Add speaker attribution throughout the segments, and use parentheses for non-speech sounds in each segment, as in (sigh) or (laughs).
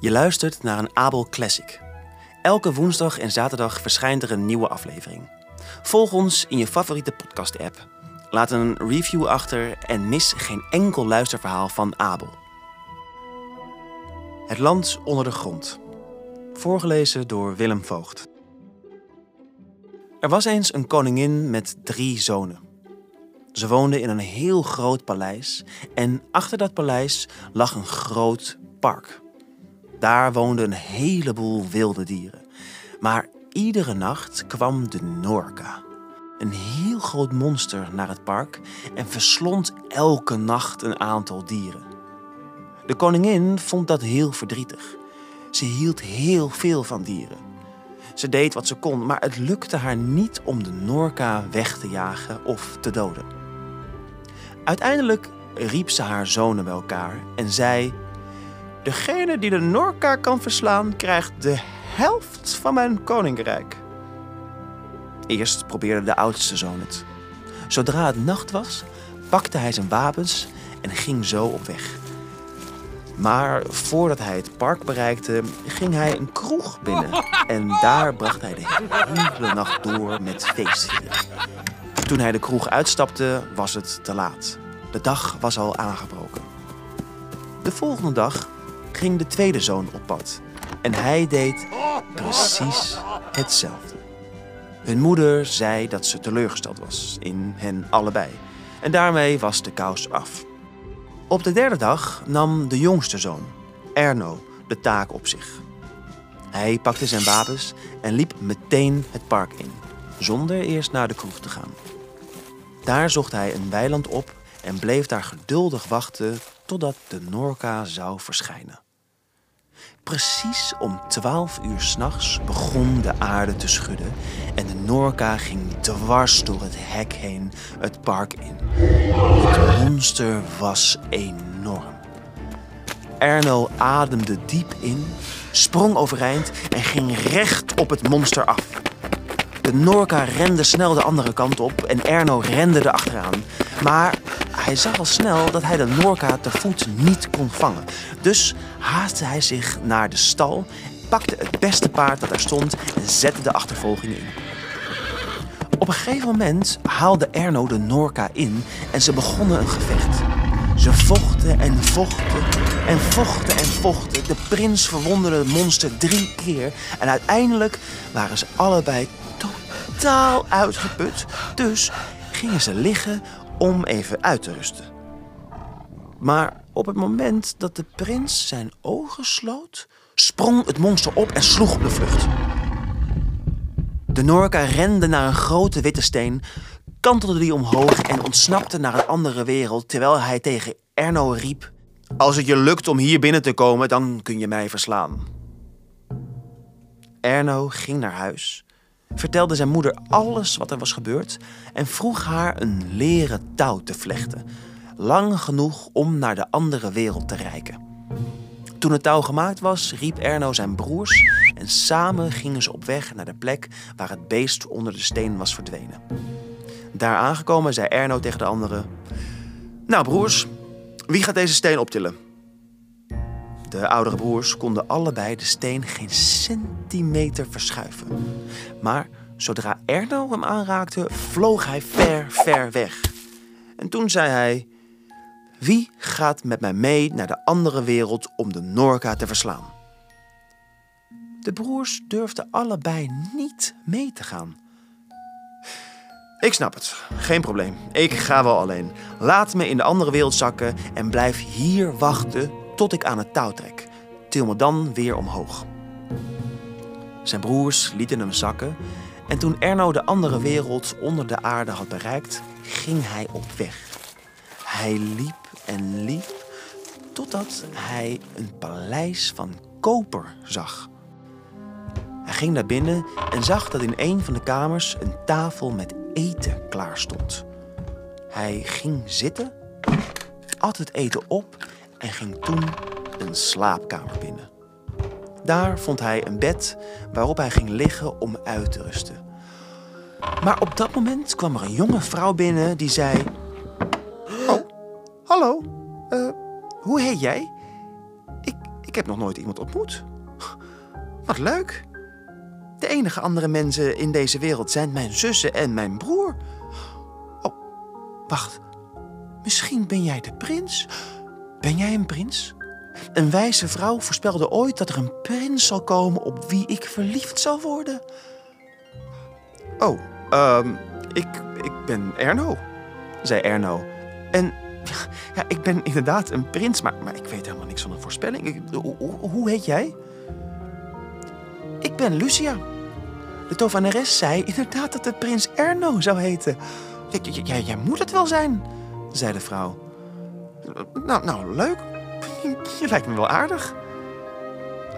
Speaker 1: Je luistert naar een Abel Classic. Elke woensdag en zaterdag verschijnt er een nieuwe aflevering. Volg ons in je favoriete podcast-app. Laat een review achter en mis geen enkel luisterverhaal van Abel. Het land onder de grond. Voorgelezen door Willem Voogd. Er was eens een koningin met drie zonen. Ze woonden in een heel groot paleis en achter dat paleis lag een groot park. Daar woonden een heleboel wilde dieren. Maar iedere nacht kwam de Norka, een heel groot monster, naar het park en verslond elke nacht een aantal dieren. De koningin vond dat heel verdrietig. Ze hield heel veel van dieren. Ze deed wat ze kon, maar het lukte haar niet om de Norka weg te jagen of te doden. Uiteindelijk riep ze haar zonen bij elkaar en zei: Degene die de Norka kan verslaan, krijgt de helft van mijn koninkrijk. Eerst probeerde de oudste zoon het. Zodra het nacht was, pakte hij zijn wapens en ging zo op weg. Maar voordat hij het park bereikte, ging hij een kroeg binnen. En daar bracht hij de hele nacht door met feestvieren. Toen hij de kroeg uitstapte, was het te laat. De dag was al aangebroken. De volgende dag ging de tweede zoon op pad. En hij deed precies hetzelfde. Hun moeder zei dat ze teleurgesteld was in hen allebei. En daarmee was de kous af. Op de derde dag nam de jongste zoon, Erno, de taak op zich. Hij pakte zijn wapens en liep meteen het park in, zonder eerst naar de kroeg te gaan. Daar zocht hij een weiland op en bleef daar geduldig wachten totdat de Norka zou verschijnen. Precies om twaalf uur s'nachts begon de aarde te schudden en de Norka ging dwars door het hek heen het park in. Het monster was enorm. Erno ademde diep in, sprong overeind en ging recht op het monster af. De Norka rende snel de andere kant op en Erno rende erachteraan. Maar hij zag al snel dat hij de Norka te voet niet kon vangen. Dus haastte hij zich naar de stal, pakte het beste paard dat er stond en zette de achtervolging in. Op een gegeven moment haalde Erno de Norka in en ze begonnen een gevecht. Ze vochten en vochten en vochten en vochten. De prins verwonderde het monster drie keer en uiteindelijk waren ze allebei totaal uitgeput. Dus gingen ze liggen om even uit te rusten. Maar op het moment dat de prins zijn ogen sloot, sprong het monster op en sloeg op de vlucht. De Norka rende naar een grote witte steen, kantelde die omhoog en ontsnapte naar een andere wereld terwijl hij tegen Erno riep: Als het je lukt om hier binnen te komen, dan kun je mij verslaan. Erno ging naar huis, vertelde zijn moeder alles wat er was gebeurd en vroeg haar een leren touw te vlechten, lang genoeg om naar de andere wereld te reiken. Toen het touw gemaakt was, riep Erno zijn broers en samen gingen ze op weg naar de plek waar het beest onder de steen was verdwenen. Daar aangekomen zei Erno tegen de anderen: Nou, broers, wie gaat deze steen optillen? De oudere broers konden allebei de steen geen centimeter verschuiven. Maar zodra Erno hem aanraakte, vloog hij ver, ver weg. En toen zei hij: Wie gaat met mij mee naar de andere wereld om de Norka te verslaan? De broers durfden allebei niet mee te gaan. Ik snap het, geen probleem. Ik ga wel alleen. Laat me in de andere wereld zakken en blijf hier wachten tot ik aan het touw trek. Til me dan weer omhoog. Zijn broers lieten hem zakken en toen Erno de andere wereld onder de aarde had bereikt, ging hij op weg. Hij liep en liep totdat hij een paleis van koper zag. Hij ging naar binnen en zag dat in een van de kamers een tafel met eten klaar stond. Hij ging zitten, at het eten op en ging toen een slaapkamer binnen. Daar vond hij een bed waarop hij ging liggen om uit te rusten. Maar op dat moment kwam er een jonge vrouw binnen die zei: Oh, hallo, eh, hoe heet jij? Ik, ik heb nog nooit iemand ontmoet. Wat leuk. De enige andere mensen in deze wereld zijn mijn zussen en mijn broer. Oh, wacht. Misschien ben jij de prins? Ben jij een prins? Een wijze vrouw voorspelde ooit dat er een prins zal komen op wie ik verliefd zal worden. Oh, ehm, ik, ik ben Erno, zei Erno. En (laughs) ja, ik ben inderdaad een prins, maar, maar ik weet helemaal niks van een voorspelling. Hoe, hoe- heet jij? Ik ben Lucia. De tovenares zei inderdaad dat de prins Erno zou heten. Jij moet het wel zijn, zei de vrouw. Nou, nou leuk. Je lijkt me wel aardig.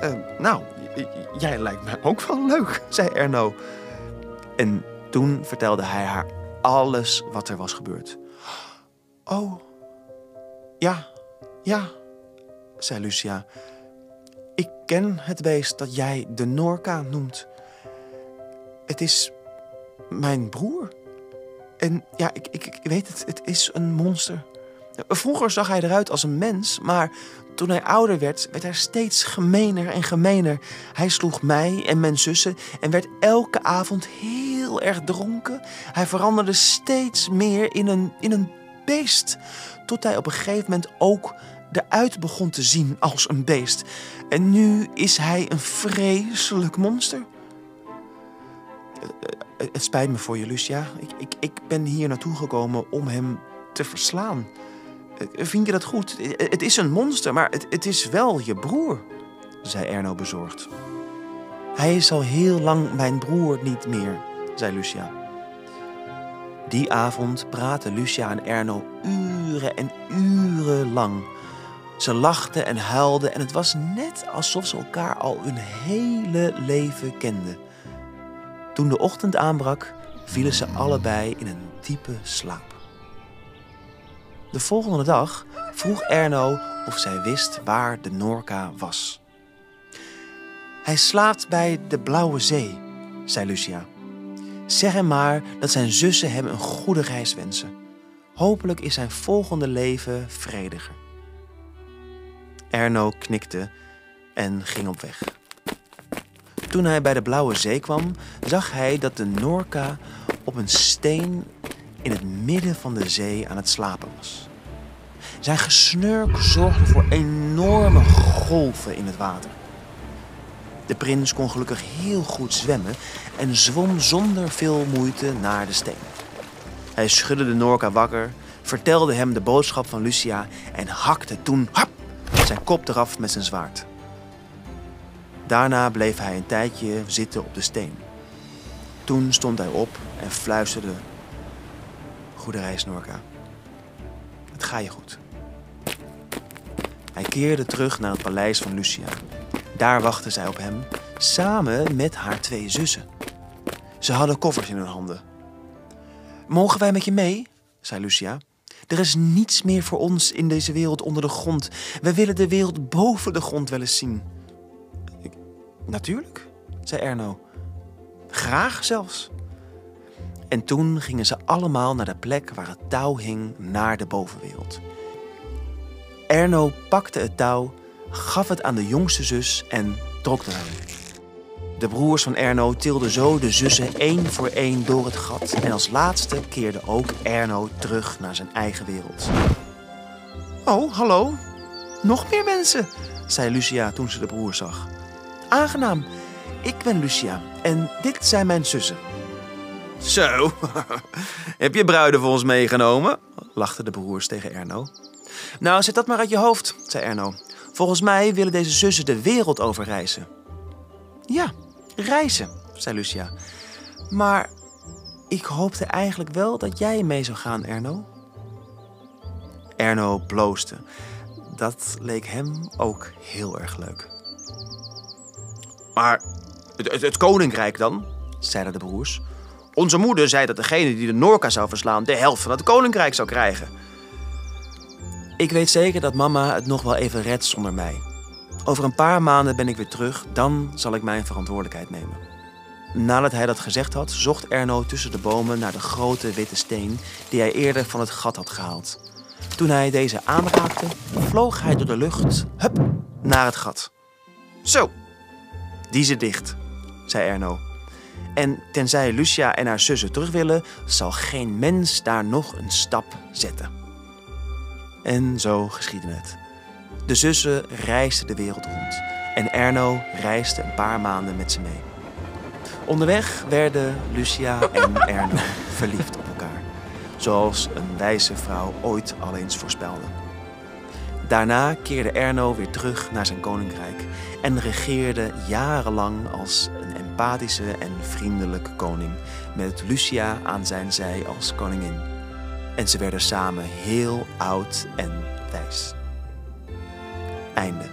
Speaker 1: Eh, nou, jij lijkt me ook wel leuk, (laughs) zei Erno. En toen vertelde hij haar alles wat er was gebeurd. Oh, ja, ja, zei Lucia. Ik ken het beest dat jij de Norka noemt. Het is mijn broer. En ja, ik, ik, ik weet het, het is een monster. Vroeger zag hij eruit als een mens, maar toen hij ouder werd, werd hij steeds gemener en gemener. Hij sloeg mij en mijn zussen en werd elke avond heel erg dronken. Hij veranderde steeds meer in een, in een beest, tot hij op een gegeven moment ook eruit begon te zien als een beest. En nu is hij een vreselijk monster. Eh, Het spijt me voor je, Lucia. Ik, ik, ik ben hier naartoe gekomen om hem te verslaan. Vind je dat goed? Het is een monster, maar het, het is wel je broer, zei Erno bezorgd. Hij is al heel lang mijn broer niet meer, zei Lucia. Die avond praten Lucia en Erno uren en uren lang. Ze lachten en huilden en het was net alsof ze elkaar al hun hele leven kenden. Toen de ochtend aanbrak, vielen ze allebei in een diepe slaap. De volgende dag vroeg Erno of zij wist waar de Norka was. Hij slaapt bij de Blauwe Zee, zei Lucia. Zeg hem maar dat zijn zussen hem een goede reis wensen. Hopelijk is zijn volgende leven vrediger. Erno knikte en ging op weg. Toen hij bij de Blauwe Zee kwam, zag hij dat de Norka op een steen in het midden van de zee aan het slapen was. Zijn gesnurk zorgde voor enorme golven in het water. De prins kon gelukkig heel goed zwemmen en zwom zonder veel moeite naar de steen. Hij schudde de Norka wakker, vertelde hem de boodschap van Lucia en hakte toen hap, zijn kop eraf met zijn zwaard. Daarna bleef hij een tijdje zitten op de steen. Toen stond hij op en fluisterde: Reis, Norka. Het ga je goed. Hij keerde terug naar het paleis van Lucia. Daar wachtte zij op hem, samen met haar twee zussen. Ze hadden koffers in hun handen. Mogen wij met je mee? zei Lucia. Er is niets meer voor ons in deze wereld onder de grond. We willen de wereld boven de grond wel eens zien. Natuurlijk, zei Erno. Graag zelfs. En toen gingen ze allemaal naar de plek waar het touw hing naar de bovenwereld. Erno pakte het touw, gaf het aan de jongste zus en trok eraan. De broers van Erno tilden zo de zussen één voor één door het gat. En als laatste keerde ook Erno terug naar zijn eigen wereld. Oh, hallo. Nog meer mensen, zei Lucia toen ze de broers zag. Aangenaam. Ik ben Lucia en dit zijn mijn zussen. Zo, (laughs) heb je bruiden voor ons meegenomen? lachten de broers tegen Erno. Nou, zet dat maar uit je hoofd, zei Erno. Volgens mij willen deze zussen de wereld over reizen. Ja, reizen, zei Lucia. Maar ik hoopte eigenlijk wel dat jij mee zou gaan, Erno. Erno bloosde. Dat leek hem ook heel erg leuk. Maar het, het- het koninkrijk dan? zeiden de broers. Onze moeder zei dat degene die de Norka zou verslaan de helft van het koninkrijk zou krijgen. Ik weet zeker dat mama het nog wel even redt zonder mij. Over een paar maanden ben ik weer terug, dan zal ik mijn verantwoordelijkheid nemen. Nadat hij dat gezegd had, zocht Erno tussen de bomen naar de grote witte steen die hij eerder van het gat had gehaald. Toen hij deze aanraakte, vloog hij door de lucht, hup, naar het gat. Zo, die zit dicht, zei Erno. En tenzij Lucia en haar zussen terug willen, zal geen mens daar nog een stap zetten. En zo geschiedde het. De zussen reisden de wereld rond en Erno reisde een paar maanden met ze mee. Onderweg werden Lucia en (laughs) Erno verliefd op elkaar, zoals een wijze vrouw ooit al eens voorspelde. Daarna keerde Erno weer terug naar zijn koninkrijk en regeerde jarenlang als en vriendelijke koning met Lucia aan zijn zij als koningin. En ze werden samen heel oud en wijs. Einde.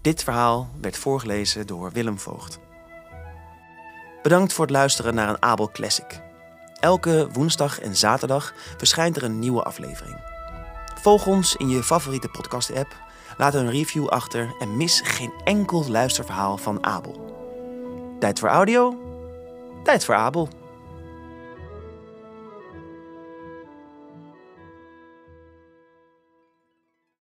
Speaker 1: Dit verhaal werd voorgelezen door Willem Voogd. Bedankt voor het luisteren naar een Abel Classic. Elke woensdag en zaterdag verschijnt er een nieuwe aflevering. Volg ons in je favoriete podcast-app, laat een review achter en mis geen enkel luisterverhaal van Abel. Tijd voor audio? Tijd voor Abel.